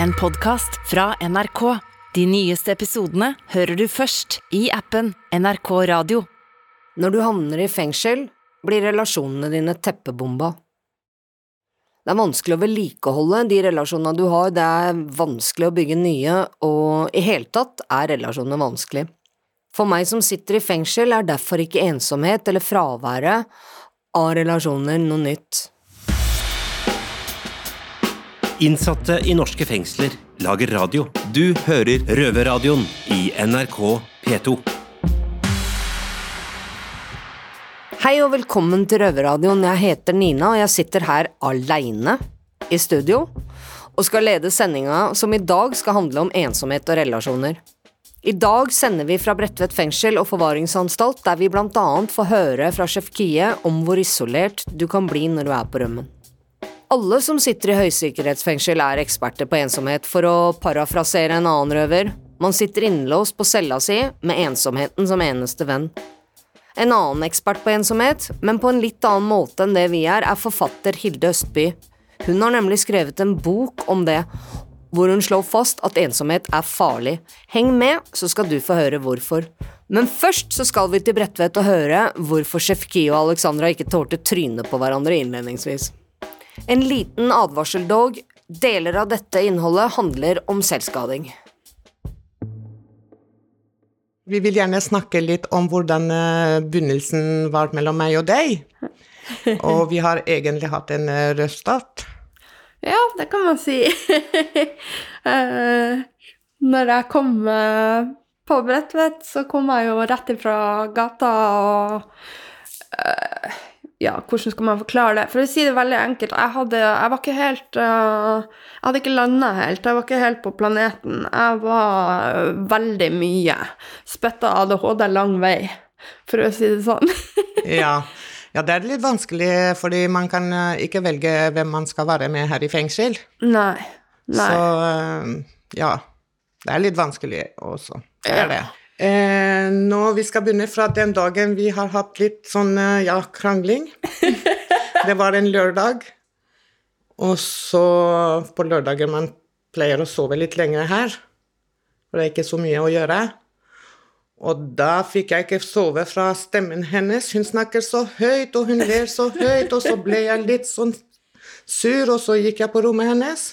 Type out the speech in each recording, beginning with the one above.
En podkast fra NRK. De nyeste episodene hører du først i appen NRK Radio. Når du havner i fengsel, blir relasjonene dine teppebomba. Det er vanskelig å vedlikeholde de relasjonene du har, det er vanskelig å bygge nye, og i hele tatt er relasjonene vanskelig. For meg som sitter i fengsel, er derfor ikke ensomhet eller fraværet av relasjoner noe nytt. Innsatte i norske fengsler lager radio. Du hører Røverradioen i NRK P2. Hei og velkommen til Røverradioen. Jeg heter Nina, og jeg sitter her aleine i studio og skal lede sendinga som i dag skal handle om ensomhet og relasjoner. I dag sender vi fra Bredtvet fengsel og forvaringsanstalt, der vi blant annet får høre fra sjef Kie om hvor isolert du kan bli når du er på rømmen. Alle som sitter i høysikkerhetsfengsel er eksperter på ensomhet, for å parafrasere en annen røver. Man sitter innelåst på cella si med ensomheten som eneste venn. En annen ekspert på ensomhet, men på en litt annen måte enn det vi er, er forfatter Hilde Østby. Hun har nemlig skrevet en bok om det, hvor hun slår fast at ensomhet er farlig. Heng med, så skal du få høre hvorfor. Men først så skal vi til Bredtvet og høre hvorfor Sjefki og Alexandra ikke tålte trynet på hverandre innledningsvis. En liten advarsel dog. Deler av dette innholdet handler om selvskading. Vi vil gjerne snakke litt om hvordan eh, begynnelsen var mellom meg og deg. Og vi har egentlig hatt en eh, rød start. Ja, det kan man si. Eh, Når jeg kom på Bredtvet, så kom jeg jo rett ifra gata og eh, Ja, hvordan skal man forklare det? For å si det veldig enkelt, jeg, hadde, jeg var ikke helt uh, Jeg hadde ikke landa helt. Jeg var ikke helt på planeten. Jeg var uh, veldig mye. Spytta ADHD lang vei, for å si det sånn. Ja. ja, det er litt vanskelig, fordi man kan eh, ikke velge hvem man skal være med her i fengsel. Nei. Nei. Så uh, ja, det er litt vanskelig også. Det er det. Eh, nå vi skal begynne fra den dagen vi har hatt litt sånn eh, ja, krangling. det var en lørdag. Og så på lørdager man pleier å sove litt lenger her. For det er ikke så mye å gjøre. Og da fikk jeg ikke sove fra stemmen hennes. Hun snakker så høyt, og hun ler så høyt, og så ble jeg litt sånn sur, og så gikk jeg på rommet hennes.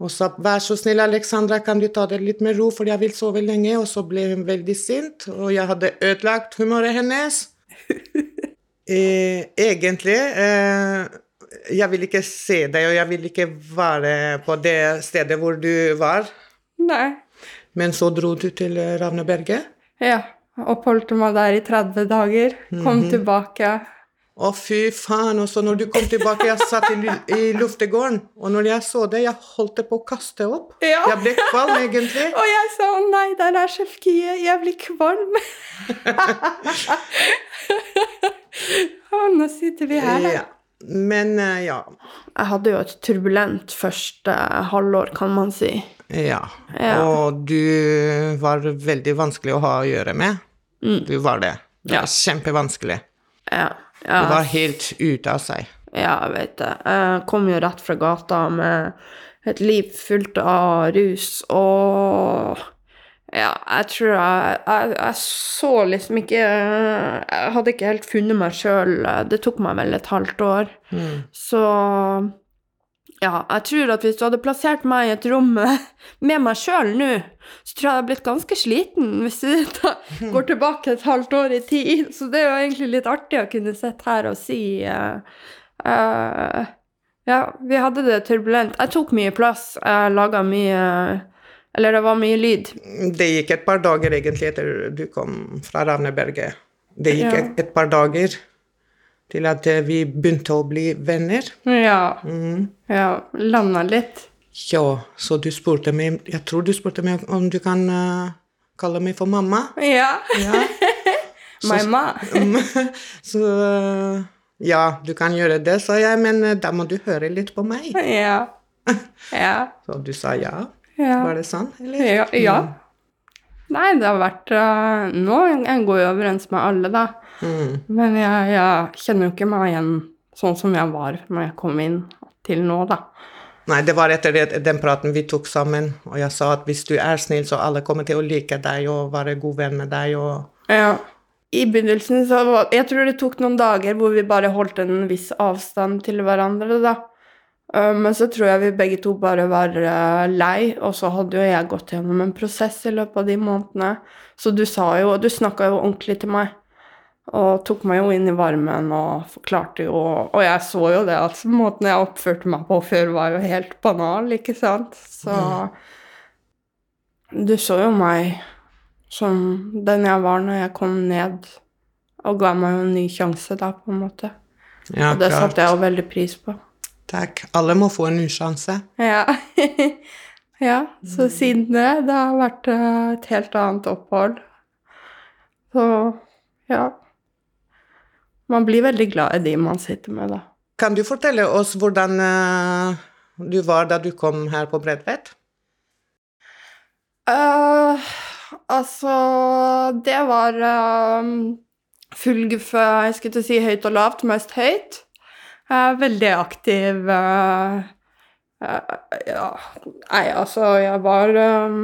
Og sa 'vær så snill, Alexandra, kan du ta det litt med ro, for jeg vil sove lenge'. Og så ble hun veldig sint, og jeg hadde ødelagt humøret hennes. Eh, egentlig eh, Jeg vil ikke se deg, og jeg vil ikke være på det stedet hvor du var. Nei. Men så dro du til eh, Ravneberget. Ja. Oppholdt meg der i 30 dager. Kom tilbake. Å, fy faen. Og så når du kom tilbake, jeg satt i, i luftegården, og når jeg så det, jeg holdt på å kaste opp. Ja. Jeg ble kvalm, egentlig. Og jeg sa å nei, der er sjefkiet jeg blir kvalm. og nå sitter vi her. Ja. Men eh, ja. Jeg hadde jo et turbulent første halvår, kan man si. Ja. Ja. Og du var veldig vanskelig å ha å gjøre med. Du var det. Det Ja. var kjempevanskelig. Ja, Ja, var helt ute av seg. ja jeg vet det. Jeg kom jo rett fra gata med et liv fullt av rus og ja, jeg tror jeg, jeg, jeg så liksom ikke Jeg hadde ikke helt funnet meg sjøl. Det tok meg vel et halvt år. Så ja, jeg tror at hvis du hadde plassert meg i et rom med meg sjøl nå, så tror jeg jeg hadde blitt ganske sliten hvis du går tilbake et halvt år i tid. Så det er jo egentlig litt artig å kunne sitte her og si uh, uh, Ja, vi hadde det turbulent. Jeg tok mye plass. Jeg laga mye Eller det var mye lyd. Det gikk et par dager egentlig etter du kom fra Ravneberget. Det gikk Ja. et, et par dager til at eh, vi begynte å bli venner. Ja. ja Landa litt. Ja, så du spurte meg Jeg tror du spurte meg om du kan uh, kalle meg for mamma. Ja. Ja. Ma. så uh, ja, du kan gjøre det, sa jeg, men uh, da må du høre litt på meg. Ja. Ja. Så du sa ja. ja. Var det sånn, eller? Ja. ja. Nei, det har vært uh, Nå jeg går jeg overens med alle, da. Mm. Men jeg, jeg kjenner jo ikke meg igjen sånn som jeg var når jeg kom inn til nå, da. Nei, det var etter det, den praten vi tok sammen, og jeg sa at hvis du er snill, så alle kommer til å like deg og være god venn med deg og Ja. I begynnelsen så var Jeg tror det tok noen dager hvor vi bare holdt en viss avstand til hverandre, da. Eh, Men så tror jeg vi begge to bare var eh, lei, og så hadde jo jeg gått gjennom en prosess i løpet av de månedene. Så du sa jo Du snakka jo ordentlig til meg. Og tok meg jo inn i varmen og forklarte jo Og jeg så jo det at måten jeg oppførte meg på før, var jo helt banal, ikke sant? Så Du så jo meg som den jeg var når jeg kom ned, og ga meg jo en ny sjanse da, på en måte. Ja, Og det satte jeg jo veldig pris på. Takk. Alle må få en ny sjanse. Ja. ja, så siden det, det har vært eh, et helt annet opphold. Så ja. Man blir veldig glad i de man sitter med, da. Kan du fortelle oss hvordan eh, du var da du kom her på Bredtvet? Uh, altså, det var uh, full guffe, jeg skulle til å si høyt og lavt, mest høyt. Jeg er veldig aktiv eh, eh, Ja, nei, altså, jeg var eh,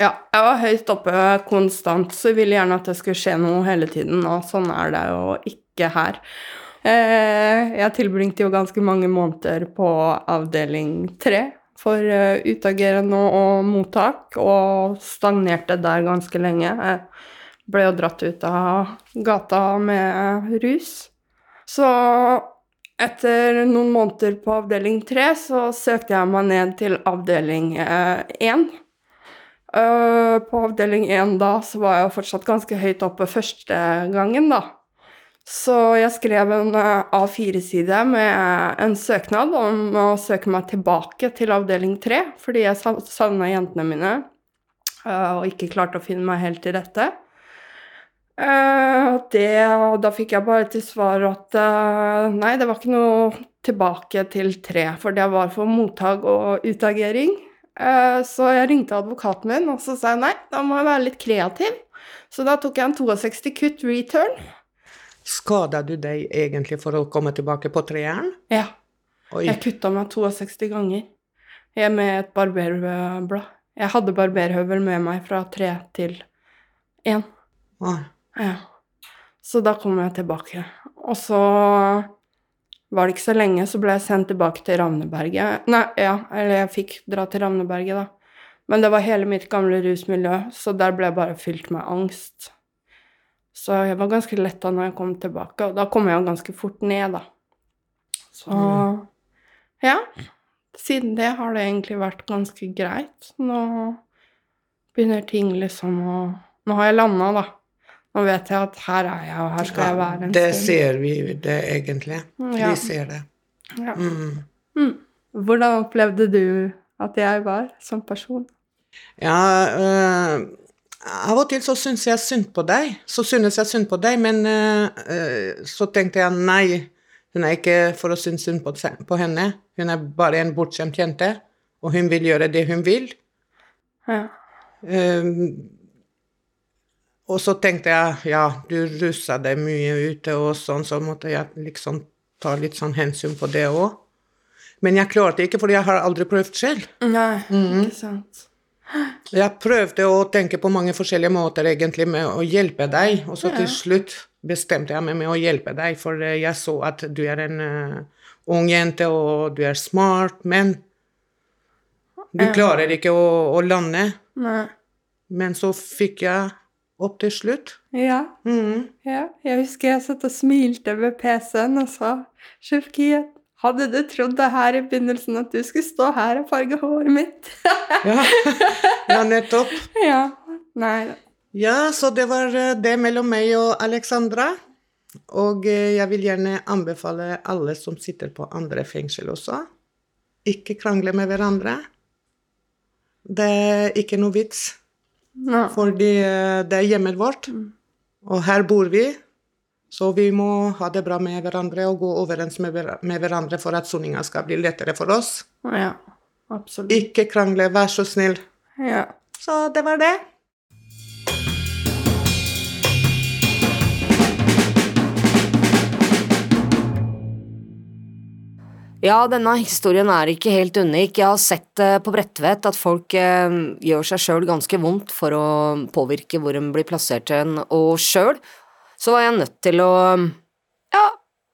Ja, jeg var høyt oppe konstant, så jeg ville gjerne at det skulle skje noe hele tiden, og sånn er det jo ikke her. Eh, jeg tilbringte jo ganske mange måneder på avdeling tre for utagerende og mottak, og stagnerte der ganske lenge. Jeg ble jo dratt ut av gata med rus. Så etter noen måneder på avdeling tre, så søkte jeg meg ned til avdeling én. Eh, på avdeling én da så var jeg fortsatt ganske høyt oppe første gangen, da. Så jeg skrev en eh, A4-side med en søknad om å søke meg tilbake til avdeling 3, fordi jeg sa- savna jentene mine eh, og ikke klarte å finne meg helt til rette. Eh, Det, og da fikk jeg bare til svar at eh, nei, det var ikke noe tilbake til tre, for det var for mottak og utagering. Eh, Så jeg ringte advokaten min, og så sa jeg nei, da må jeg være litt kreativ. Så da tok jeg en 62 kutt return. Skada du deg egentlig for å komme tilbake på treeren? Ja. Oi. Jeg kutta meg 62 ganger. Jeg med et barberblad. Jeg hadde barberhøvel med meg fra tre til én. Oi. Ja. Så da kom jeg tilbake. Og så var det ikke så lenge, så ble jeg sendt tilbake til Ravneberget. Nei, ja, eller jeg fikk dra til Ravneberget, da. Men det var hele mitt gamle rusmiljø, så der ble jeg bare fylt med angst. Så jeg var ganske letta når jeg kom tilbake, og da kom jeg jo ganske fort ned, da. Så ja. Siden det har det egentlig vært ganske greit. Nå begynner ting liksom å Nå har jeg landa, da. Nå vet jeg at her er jeg, og her skal jeg være en det stund. ser vi det egentlig. Ja. Vi ser det. Ja. Mm. Mm. Hvordan opplevde du at jeg var som person? Ja, øh, av og til så syns jeg synd på deg. Så synes jeg synd på deg, men øh, så tenkte jeg nei, hun er ikke for å synes synd på, på henne. Hun er bare en bortskjemt jente, og hun vil gjøre det hun vil. Ja. Ehm, og så tenkte jeg ja, du rusa deg mye ute og sånn, så måtte jeg liksom ta litt sånn hensyn på det òg. Men jeg klarte ikke, for jeg har aldri prøvd selv. Nei, Mm. ikke sant. Jeg prøvde å tenke på mange forskjellige måter egentlig med å hjelpe deg, og så til slutt bestemte jeg meg med å hjelpe deg, for eh, jeg så at du er en uh, ung jente, og du er smart, men du klarer ikke å, å lande. Nei. Men så fikk jeg opp til slutt. Ja, Mm. ja. Jeg husker jeg satt og smilte ved PC-en og sa Shufki, hadde du trodd det her i begynnelsen, at du skulle stå her og farge håret mitt? Ja, ja nettopp. ja. Nei. Ja, så det var eh, det mellom meg og Alexandra. Og eh, jeg vil gjerne anbefale alle som sitter på andre fengsel også, ikke krangle med hverandre. Det er ikke noe vits, Fordi eh, det er hjemmet vårt, og her bor vi. Så vi må ha det bra med hverandre og gå overens med, hver- med hverandre for at soninga skal bli lettere for oss. Ja, absolutt. Ikke krangle, vær så snill. Ja. Så det var det. Ja, denne historien er ikke helt unik. Jeg har sett eh, på Bredtvet at folk eh, gjør seg sjøl ganske vondt for å påvirke hvor de blir plassert hen, og sjøl så var jeg nødt til å ja,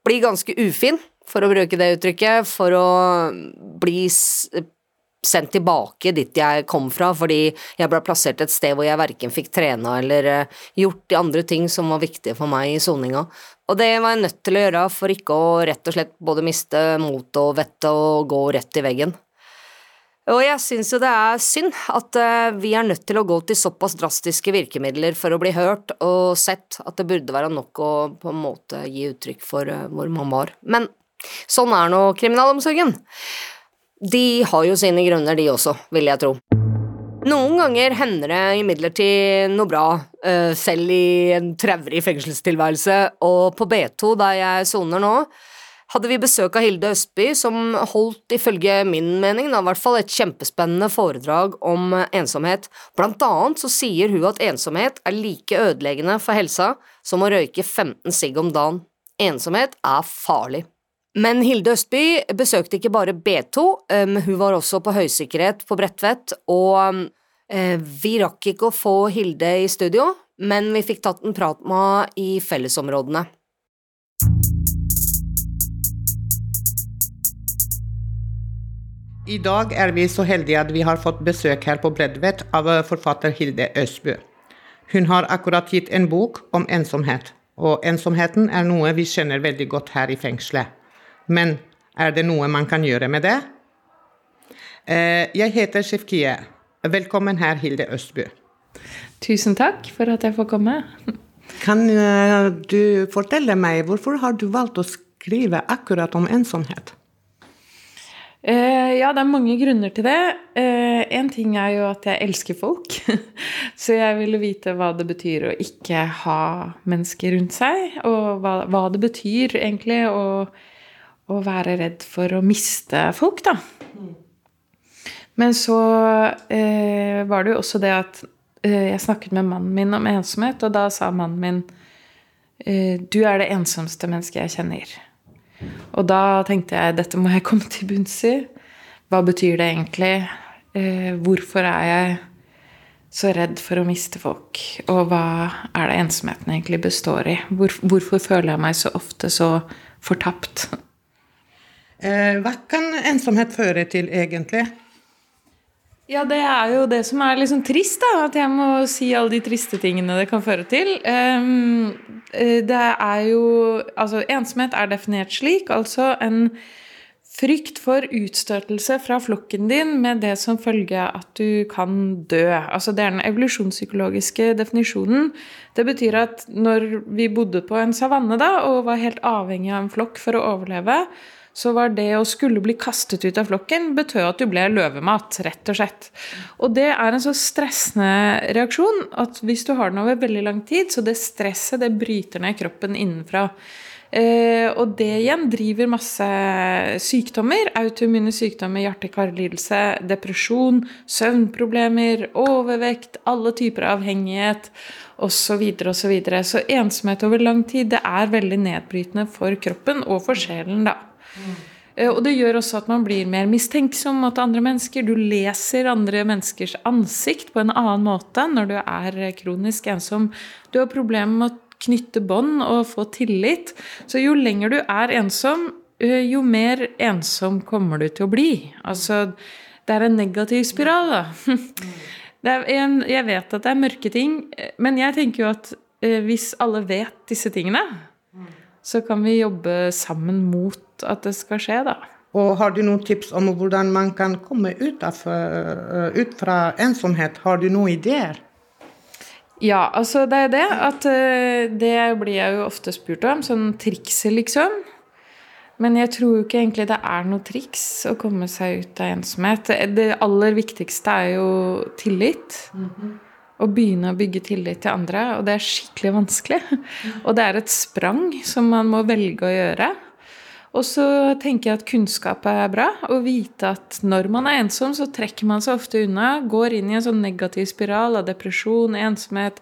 bli ganske ufin, for å bruke det uttrykket, for å bli sendt tilbake dit jeg kom fra, fordi jeg ble plassert et sted hvor jeg verken fikk trena eller uh, gjort de andre ting som var viktige for meg i soninga. Og det var jeg nødt til å gjøre for ikke å rett og slett både miste motet og vettet og gå rett i veggen. Og jeg syns jo det er synd at uh, vi er nødt til å gå til såpass drastiske virkemidler for å bli hørt og sett at det burde være nok å på en måte gi uttrykk for uh, hvor man var. Men sånn er nå kriminalomsorgen. De har jo sine grunner, de også, vil jeg tro. Noen ganger hender det imidlertid noe bra, uh, selv i en traurig fengselstilværelse, og på B2, der jeg soner nå, hadde vi besøk av Hilde Østby, som holdt, ifølge min mening, da, hvert fall et kjempespennende foredrag om ensomhet. Blant annet så sier hun at ensomhet er like ødeleggende for helsa som å røyke 15 sigg om dagen. Ensomhet er farlig. Men Hilde Østby besøkte ikke bare B2, um, hun var også på høysikkerhet på Bredtvet, og um, vi rakk ikke å få Hilde i studio, men vi fikk tatt en prat med henne i fellesområdene. I dag er vi så heldige at vi har fått besøk her på Bredtvet av forfatter Hilde Østbø. Hun har akkurat gitt en bok om ensomhet, og ensomheten er noe vi kjenner veldig godt her i fengselet. Men er det noe man kan gjøre med det? Jeg heter Shefkie. Velkommen her, Hilde Østby. Tusen takk for at jeg får komme. Kan du fortelle meg hvorfor har du valgt å skrive akkurat om ensomhet? Uh, ja, det er mange grunner til det. Én en ting er jo at jeg elsker folk. Så jeg ville vite hva det betyr å ikke ha mennesker rundt seg. Og hva det betyr egentlig å, å, være redd for å miste folk, da. Men så eh, var det jo også det at jeg snakket med mannen min om ensomhet, og da sa mannen min Du er det ensomste mennesket jeg kjenner. Og da tenkte jeg dette må jeg komme til bunns i. Hva betyr det egentlig? Eh, hvorfor er jeg så redd for å miste folk? Og hva er det ensomheten egentlig består i? Hvor, hvorfor føler jeg meg så ofte så fortapt? Eh, hva kan ensomhet føre til, egentlig? Ja, det er jo det som er liksom trist, da. At jeg må si alle de triste tingene det kan føre til. Um, det er jo Altså, ensomhet er definert slik. Altså en frykt for utstøtelse fra flokken din med det som følge at du kan dø. Altså det er den evolusjonspsykologiske definisjonen. Det betyr at når vi bodde på en savanne da, og var helt avhengig av en flokk for å overleve, så var det å skulle bli kastet ut av flokken betød at du ble løvemat, rett og slett. Og det er en så stressende reaksjon at hvis du har den over veldig lang tid, så det stresset det bryter ned kroppen innenfra. Eh, og det igjen driver masse sykdommer. Autoimmune sykdommer, hjerte-karlidelse, depresjon, søvnproblemer, overvekt, alle typer avhengighet osv. Så, videre, og så, videre. så ensomhet over lang tid det er veldig nedbrytende for kroppen og for sjelen. da. Eh, og det gjør også at man blir mer mistenksom mot andre mennesker. Du leser andre menneskers ansikt på en annen måte når du er kronisk ensom. Du har problemer med å knytte bånd og få tillit. Så jo lenger du er ensom, eh, jo mer ensom kommer du til å bli. Altså, det er en negativ spiral, da. En, jeg vet at det er mørke ting, men jeg tenker jo at eh, hvis alle vet disse tingene, så kan vi jobbe sammen mot at det skal skje, da. Og har du noen tips om hvordan man kan komme ut, av, eh, ut fra ensomhet? Har du noen ideer? Ja, altså det er det at eh, Det blir jeg jo ofte spurt om. Sånn trikset, liksom. Men jeg tror jo ikke egentlig det er noe triks å komme seg ut av ensomhet. Det aller viktigste er jo tillit. Mm -hmm. Å begynne å bygge tillit til andre. Og det er skikkelig vanskelig. Og det er et sprang som man må velge å gjøre. Og så tenker jeg at kunnskap er bra. Å vite at når man er ensom, så trekker man seg ofte unna. Går inn i en sånn negativ spiral av depresjon, ensomhet,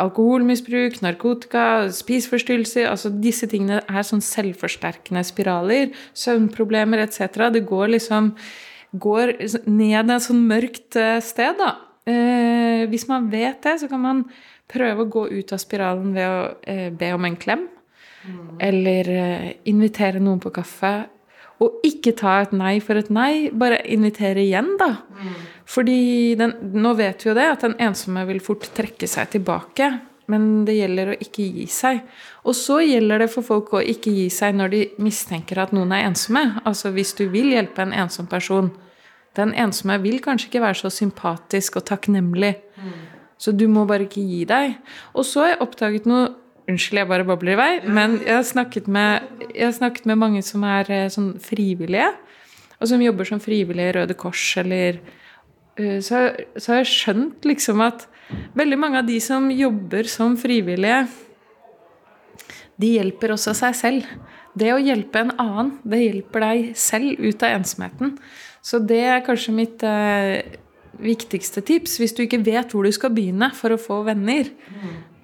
alkoholmisbruk, narkotika, spiseforstyrrelser Altså disse tingene er sånn selvforsterkende spiraler. Søvnproblemer etc. Det går liksom går ned et sånn mørkt eh, sted, da. Eh, hvis man vet det, så kan man prøve å gå ut av spiralen ved å eh, be om en klem. Eller eh, invitere noen på kaffe. Og ikke ta et nei for et nei, bare invitere igjen, da. Fordi den, nå vet vi jo det, at den ensomme vil fort trekke seg tilbake. Men det gjelder å ikke gi seg. Og så gjelder det for folk å ikke gi seg når de mistenker at noen er ensomme. Altså hvis du vil hjelpe en ensom person. Den ensomme vil kanskje ikke være så sympatisk og takknemlig. Så du må bare ikke gi deg. Og så har jeg oppdaget noe Unnskyld, jeg bare babler i vei. Men jeg har snakket med, har snakket med mange som er eh, sånn frivillige. Og som jobber som frivillige i Røde Kors eller eh, så, så har jeg skjønt liksom at veldig mange av de som jobber som frivillige, de hjelper også seg selv. Det å hjelpe en annen, det hjelper deg selv ut av ensomheten. Så det er kanskje mitt eh, viktigste tips. Hvis du ikke vet hvor du skal begynne for å få venner,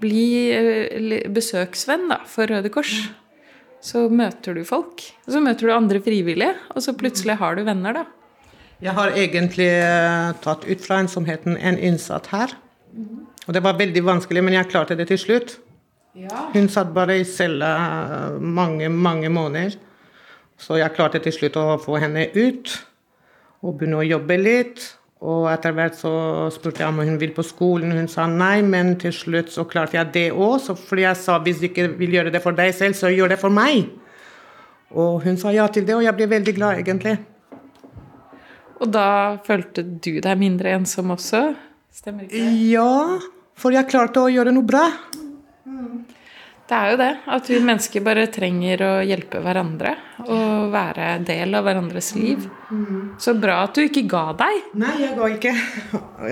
bli eh, besøksvenn da, for Røde Kors. Så møter du folk. Og så møter du andre frivillige, og så plutselig har du venner, da. Jeg har egentlig eh, tatt ut fra en som het En innsatt her. Og det var veldig vanskelig, men jeg klarte det til slutt. Hun satt bare i cella eh, mange, mange måneder. Så jeg klarte til slutt å få henne ut og begynne å jobbe litt. Og etter hvert så spurte jeg om hun ville på skolen. Hun sa nei, men til slutt så klarte jeg det òg. Fordi jeg sa hvis du ikke vil gjøre det for deg selv, så gjør det for meg. Og hun sa ja til det, og jeg ble veldig glad, egentlig. Og da følte du deg mindre ensom også? Stemmer ikke det? Ja, for jeg klarte å gjøre noe bra. Det er jo det. At vi mennesker bare trenger å hjelpe hverandre. Og være del av hverandres liv. Så bra at du ikke ga deg. Nei, jeg ga ikke.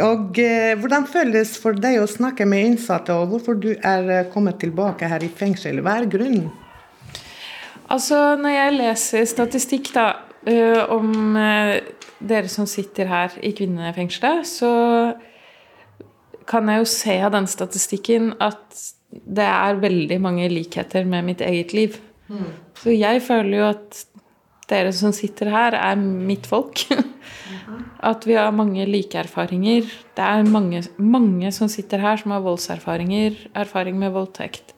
Og eh, hvordan føles for deg å snakke med innsatte, og hvorfor du er eh, kommet tilbake her i fengsel? Hva er grunnen? Altså, når jeg leser statistikk da, eh, om dere som sitter her i kvinnefengselet, så kan jeg jo se av den statistikken at det er veldig mange likheter med mitt eget liv. Så jeg føler jo at dere som sitter her, er mitt folk. At vi har mange like erfaringer. Det er mange, mange som sitter her som har voldserfaringer, erfaring med voldtekt,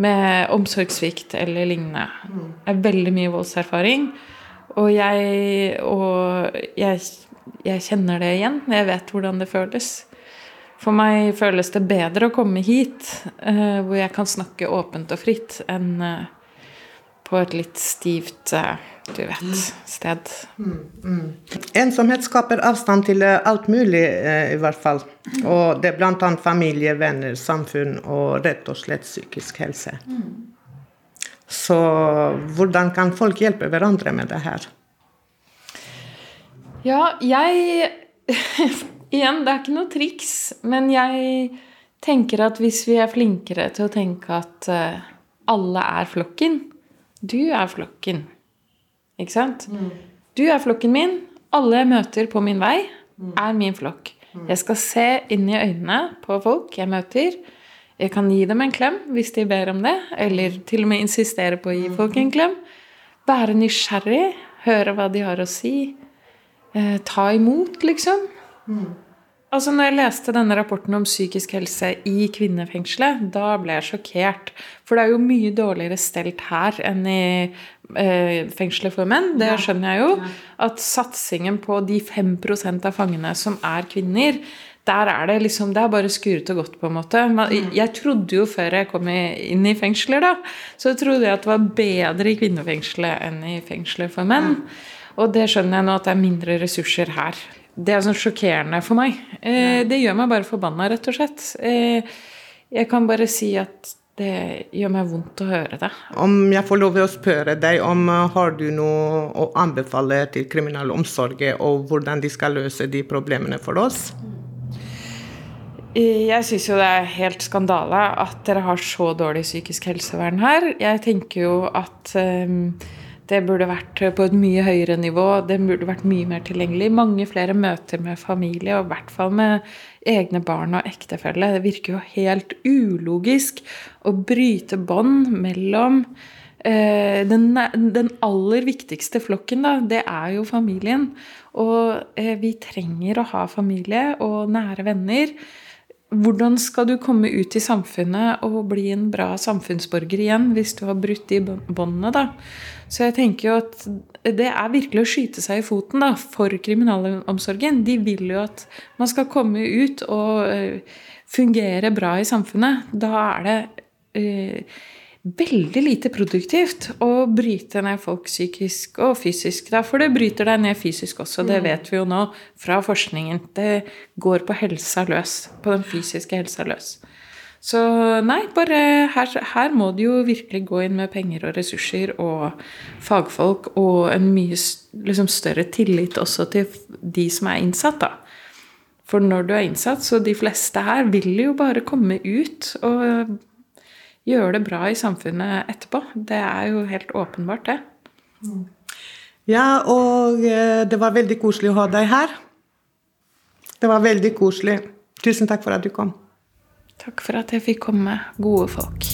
med omsorgssvikt eller lignende. Det er veldig mye voldserfaring. Og jeg, og jeg, jeg kjenner det igjen. Jeg vet hvordan det føles. For meg føles det bedre å komme hit, eh, hvor jeg kan snakke åpent og fritt, enn eh, på et litt stivt, eh, du vet, sted. Ensomhet skaper avstand til eh, alt mulig, eh, i hvert fall. Og det er bl.a. familie, venner, samfunn og rett og slett psykisk helse. Så hvordan kan folk hjelpe hverandre med det her? Ja, jeg Igjen, det er ikke noe triks, men jeg tenker at hvis vi er flinkere til å tenke at eh, alle er flokken Du er flokken. Ikke sant? Du er flokken min. Alle jeg møter på min vei, er min flokk. Jeg skal se inn i øynene på folk jeg møter. Jeg kan gi dem en klem hvis de ber om det, eller til og med insistere på å gi folk en klem. Være nysgjerrig, høre hva de har å si. Eh, ta imot, liksom. Altså, når jeg leste denne rapporten om psykisk helse i kvinnefengselet, da ble jeg sjokkert. For det er jo mye dårligere stelt her enn i eh, fengselet for menn. Det skjønner jeg jo. At satsingen på de 5% av fangene som er kvinner, der er det liksom Det er bare skuret og godt, på en måte. Jeg trodde jo før jeg kom inn i fengsler, da, så trodde jeg at det var bedre i kvinnefengselet enn i fengselet for menn. Og det skjønner jeg nå at det er mindre ressurser her. Det er sånn sjokkerende for meg. Eh, det gjør meg bare forbanna, rett og slett. Eh, jeg kan bare si at det gjør meg vondt å høre det. Om jeg får lov å spørre deg om uh, har du noe å anbefale til kriminalomsorgen, og hvordan de skal løse de problemene for oss? Eh, Jeg syns jo det er helt skandale at dere har så dårlig psykisk helsevern her. Jeg tenker jo at eh, Det burde vært på et mye høyere nivå. Det burde vært mye mer tilgjengelig. Mange flere møter med familie, og i hvert fall med egne barn og ektefelle. Det virker jo helt ulogisk å bryte bånd mellom eh, den, den, aller viktigste flokken, da, det er jo familien. Og eh, vi trenger å ha familie og nære venner hvordan skal du komme ut i samfunnet og bli en bra samfunnsborger igjen hvis du har brutt de båndene, da? Så jeg tenker jo at det er virkelig å skyte seg i foten da, for kriminalomsorgen. De vil jo at man skal komme ut og uh, fungere bra i samfunnet. Da er det uh, veldig lite produktivt å bryte ned folk psykisk og fysisk. Da, for det bryter deg ned fysisk også, det mm. vet vi jo nå fra forskningen. Det går på helsa løs. På den fysiske helsa løs. Så nei, bare her, her må du jo virkelig gå inn med penger og ressurser og fagfolk og en mye liksom, større tillit også til de som er innsatt, da. For når du er innsatt, så de fleste her vil jo bare komme ut og gjøre det bra i samfunnet etterpå. Det er jo helt åpenbart, det. Ja, og eh, det var veldig koselig å ha deg her. Det var veldig koselig. Tusen takk for at du kom. Takk for at jeg fikk komme, gode folk.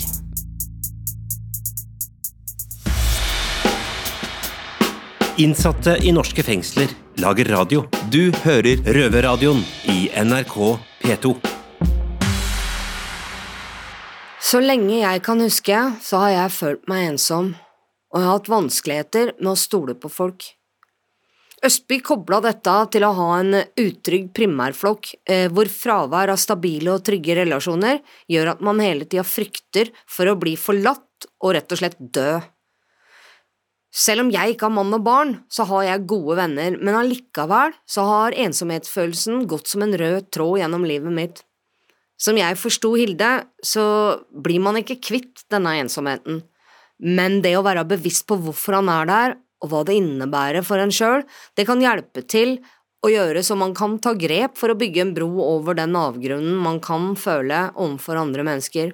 Innsatte i norske fengsler lager radio. Du hører Røverradioen i NRK P2. Så lenge jeg kan huske, så har jeg følt meg ensom, og jeg har hatt vanskeligheter med å stole på folk. Østby kobla dette til å ha en utrygg primærflokk, eh, hvor fravær av stabile og trygge relasjoner gjør at man hele tida frykter for å bli forlatt og rett og slett dø. Selv om jeg ikke har mann og barn, så har jeg gode venner, men allikevel så har ensomhetsfølelsen gått som en rød tråd gjennom livet mitt. Som jeg forsto Hilde, så blir man ikke kvitt denne ensomheten, men det å være bevisst på hvorfor han er der, og hva det innebærer for en sjøl, det kan hjelpe til å gjøre så man kan ta grep for å bygge en bro over den avgrunnen man kan føle overfor andre mennesker.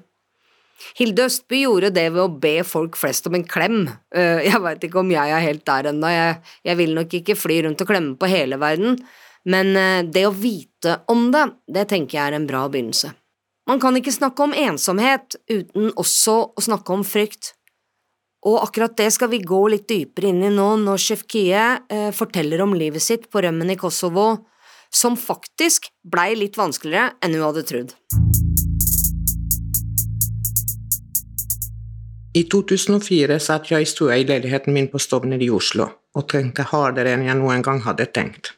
Hilde Østby gjorde det ved å be folk flest om en klem. Eh, jeg veit ikke om jeg er helt der ennå, jeg, jeg vil nok ikke fly rundt og klemme på hele verden, men eh, det å vite om det, det tenker jeg er en bra begynnelse. Man kan ikke snakke om ensomhet uten også å snakke om frykt. Og akkurat det skal vi gå litt dypere inn i nå når Sjefkie eh, forteller om livet sitt på rømmen i Kosovo, som faktisk blei litt vanskeligere enn hun hadde trodd. I 2004 satt jeg i stua i leiligheten min på Stovner i Oslo og tenkte hardere enn jeg noen gang hadde tenkt.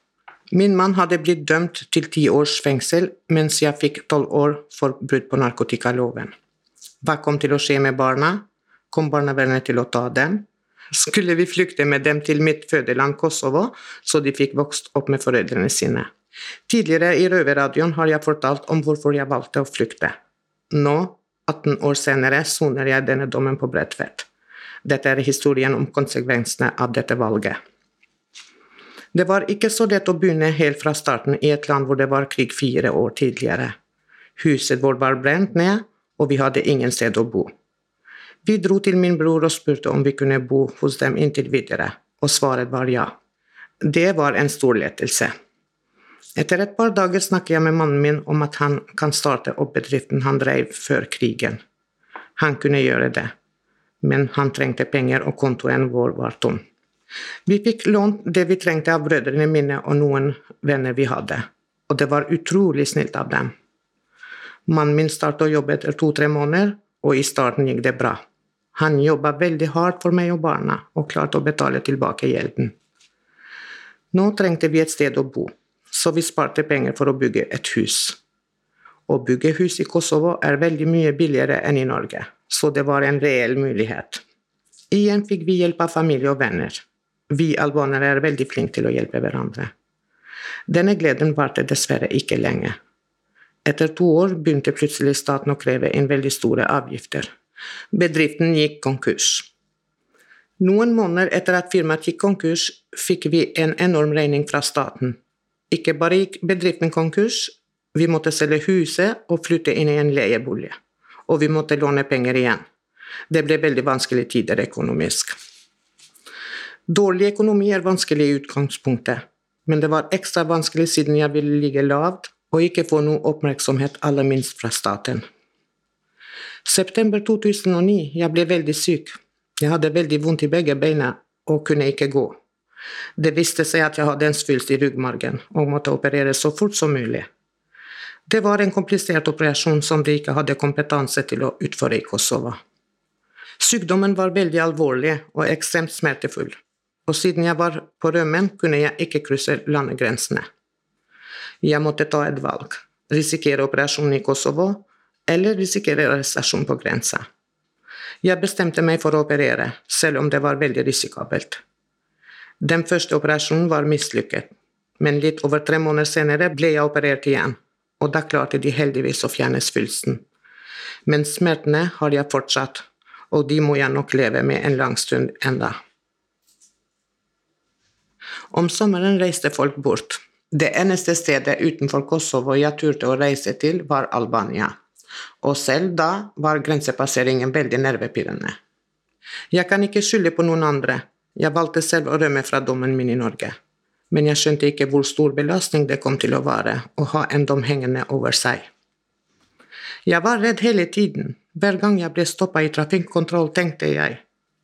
Min mann hadde blitt dømt til ti års fengsel, mens jeg fikk tolv år for brudd på narkotikaloven. Hva kom til å skje med barna? Kom barnevernet til å ta dem? Skulle vi flykte med dem til mitt fødeland Kosovo, så de fikk vokst opp med foreldrene sine? Tidligere i Røverradioen har jeg fortalt om hvorfor jeg valgte å flykte. Nå, 18 år senere, soner jeg denne dommen på Bredtvet. Dette er historien om konsekvensene av dette valget. Det var ikke så lett å begynne helt fra starten i et land hvor det var krig fire år tidligere. Huset vårt var brent ned, og vi hadde ingen sted å bo. Vi dro til min bror og spurte om vi kunne bo hos dem inntil videre, og svaret var ja. Det var en stor lettelse. Etter et par dager snakket jeg med mannen min om at han kan starte opp bedriften han drev før krigen. Han kunne gjøre det, men han trengte penger, og kontoen vår var tom. Vi fikk lånt det vi trengte av brødrene mine og noen venner vi hadde, og det var utrolig snilt av dem. Mannen min startet å jobbe etter to-tre måneder, og i starten gikk det bra. Han jobba veldig hardt for meg og barna, og klarte å betale tilbake gjelden. Nå trengte vi et sted å bo, så vi sparte penger for å bygge et hus. Å bygge hus i Kosovo er veldig mye billigere enn i Norge, så det var en reell mulighet. Igjen fikk vi hjelp av familie og venner. Vi albanere er veldig flinke til å hjelpe hverandre. Denne gleden varte dessverre ikke lenge. Etter to år begynte plutselig staten å kreve inn veldig store avgifter. Bedriften gikk konkurs. Noen måneder etter at firmaet gikk konkurs, fikk vi en enorm regning fra staten. Ikke bare gikk bedriften konkurs, vi måtte selge huset og flytte inn i en leiebolig. Og vi måtte låne penger igjen. Det ble veldig vanskelige tider økonomisk. Dårlig økonomi er vanskelig i utgangspunktet, men det var ekstra vanskelig siden jeg ville ligge lavt og ikke få noe oppmerksomhet, aller minst fra staten. September 2009, jeg ble veldig syk. Jeg hadde veldig vondt i begge beina og kunne ikke gå. Det viste seg at jeg hadde en svulst i ryggmargen og måtte opereres så fort som mulig. Det var en komplisert operasjon som de ikke hadde kompetanse til å utføre i Kosovo. Sykdommen var veldig alvorlig og ekstremt smertefull, og siden jeg var på rømmen, kunne jeg ikke krysse landegrensene. Jeg måtte ta et valg risikere operasjon i Kosovo eller risikere arrestasjon på grensa. Jeg bestemte meg for å operere, selv om det var veldig risikabelt. Den første operasjonen var mislykket, men litt over tre måneder senere ble jeg operert igjen, og da klarte de heldigvis å fjerne svulsten. Men smertene har jeg fortsatt, og de må jeg nok leve med en lang stund enda. Om sommeren reiste folk bort. Det eneste stedet utenfor Kosovo jeg turte å reise til, var Albania. Og selv da var grensepasseringen veldig nervepirrende. Jeg kan ikke skylde på noen andre, jeg valgte selv å rømme fra dommen min i Norge. Men jeg skjønte ikke hvor stor belastning det kom til å være å ha en dom hengende over seg. Jeg var redd hele tiden. Hver gang jeg ble stoppa i trafikkontroll, tenkte jeg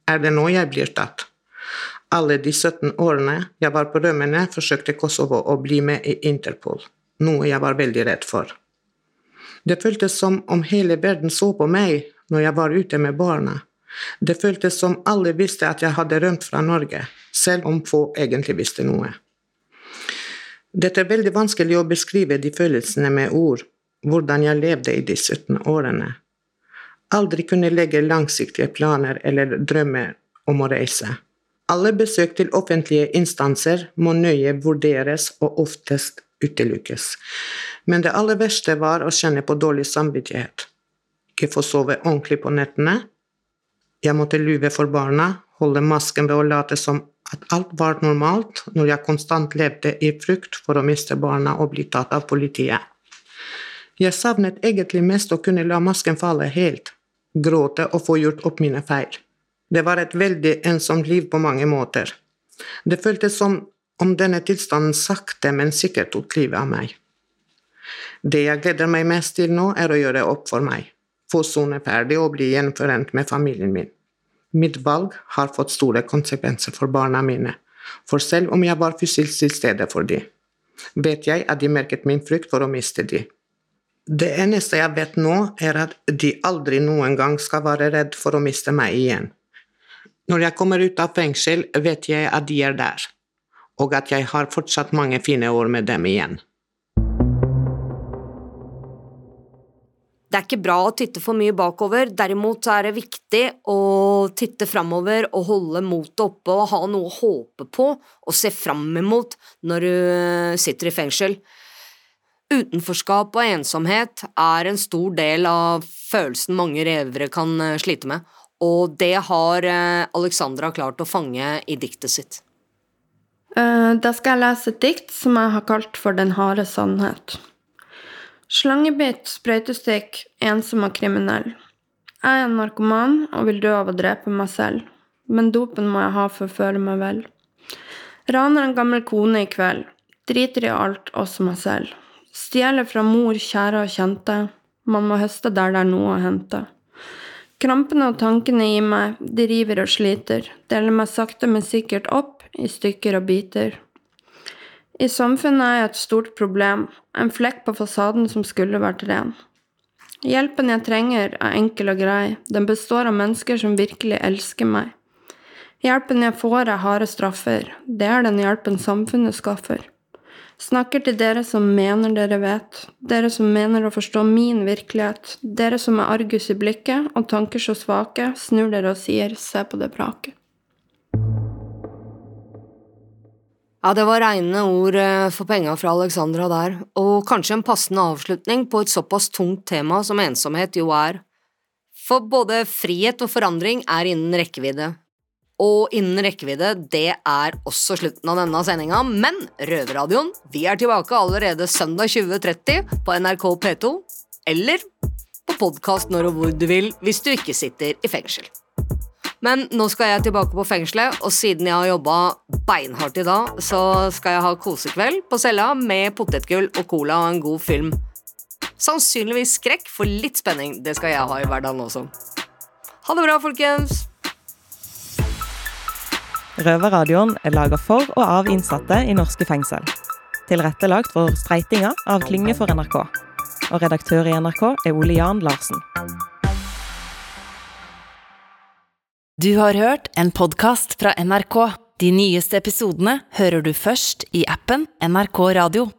er det nå jeg blir tatt? Alle de 17 årene jeg var på rømmene, forsøkte Kosovo å bli med i Interpol, noe jeg var veldig redd for. Det føltes som om hele verden så på meg når jeg var ute med barna. Det føltes som alle visste at jeg hadde rømt fra Norge, selv om få egentlig visste noe. Dette er veldig vanskelig å beskrive de følelsene med ord, hvordan jeg levde i de 17 årene. Aldri kunne legge langsiktige planer eller drømmer om å reise. Alle besøk til offentlige instanser må nøye vurderes og oftest utelukkes. Men det aller verste var å kjenne på dårlig samvittighet. Ikke få sove ordentlig på nettene. Jeg måtte lyve for barna, holde masken ved å late som at alt var normalt, når jeg konstant levde i frykt for å miste barna og bli tatt av politiet. Jeg savnet egentlig mest å kunne la masken falle helt, gråte og få gjort opp mine feil. Det var et veldig ensomt liv på mange måter. Det føltes som om denne tilstanden sakte, men sikkert tok livet av meg. Det jeg gleder meg mest til nå, er å gjøre opp for meg, få sone ferdig og bli gjenforent med familien min. Mitt valg har fått store konsekvenser for barna mine, for selv om jeg var fysisk til stede for dem, vet jeg at de merket min frykt for å miste dem. Det eneste jeg vet nå, er at de aldri noen gang skal være redd for å miste meg igjen. Når jeg kommer ut av fengsel, vet jeg at de er der, og at jeg har fortsatt mange fine år med dem igjen. Det er ikke bra å titte for mye bakover, derimot er det viktig å titte framover og holde motet oppe og ha noe å håpe på og se fram imot når du sitter i fengsel. Utenforskap og ensomhet er en stor del av følelsen mange revere kan slite med, og det har eh, Alexandra klart å fange i diktet sitt. Eh, da skal jeg lese et dikt som jeg har kalt for Den harde sannhet. Slangebitt, sprøytestikk, ensom og kriminell. Jeg er en narkoman og vil dø av å drepe meg selv, men dopen må jeg ha for å føle meg vel. Raner en gammel kone i kveld, driter i alt, også meg selv. Stjeler fra mor, kjære og kjente, man må høste der det er noe å hente. Krampene og tankene i meg, de river og sliter, deler meg sakte, men sikkert opp i stykker og biter. I samfunnet er jeg et stort problem, en flekk på fasaden som skulle vært ren. Hjelpen jeg trenger, er enkel og grei, den består av mennesker som virkelig elsker meg. Hjelpen jeg får, er harde straffer, det er den hjelpen samfunnet skaffer. Snakker til dere som mener dere vet, dere som mener å forstå min virkelighet, dere som er argus i blikket og tanker så svake, snur dere og sier se på det praket. Ja, det var reine ord eh, for penga fra Alexandra der, og kanskje en passende avslutning på et såpass tungt tema som ensomhet jo er. For både frihet og forandring er innen rekkevidde, og innen rekkevidde, det er også slutten av denne sendinga, men Røverradioen, vi er tilbake allerede søndag 20.30 på NRK P2, eller på podkast når og hvor du vil hvis du ikke sitter i fengsel. Men nå skal jeg tilbake på fengselet, og siden jeg har jobba beinhardt i dag, så skal jeg ha kosekveld på cella med potetgull og cola og en god film. Sannsynligvis skrekk, for litt spenning, det skal jeg ha i hverdagen også. Ha det bra, folkens! Røverradioen er laga for og av innsatte i norske fengsel. Tilrettelagt for Streitinga av Klynge for NRK. Og redaktør i NRK er Ole Jan Larsen. Du har hørt en podkast fra NRK. De nyeste episodene hører du først i appen NRK Radio.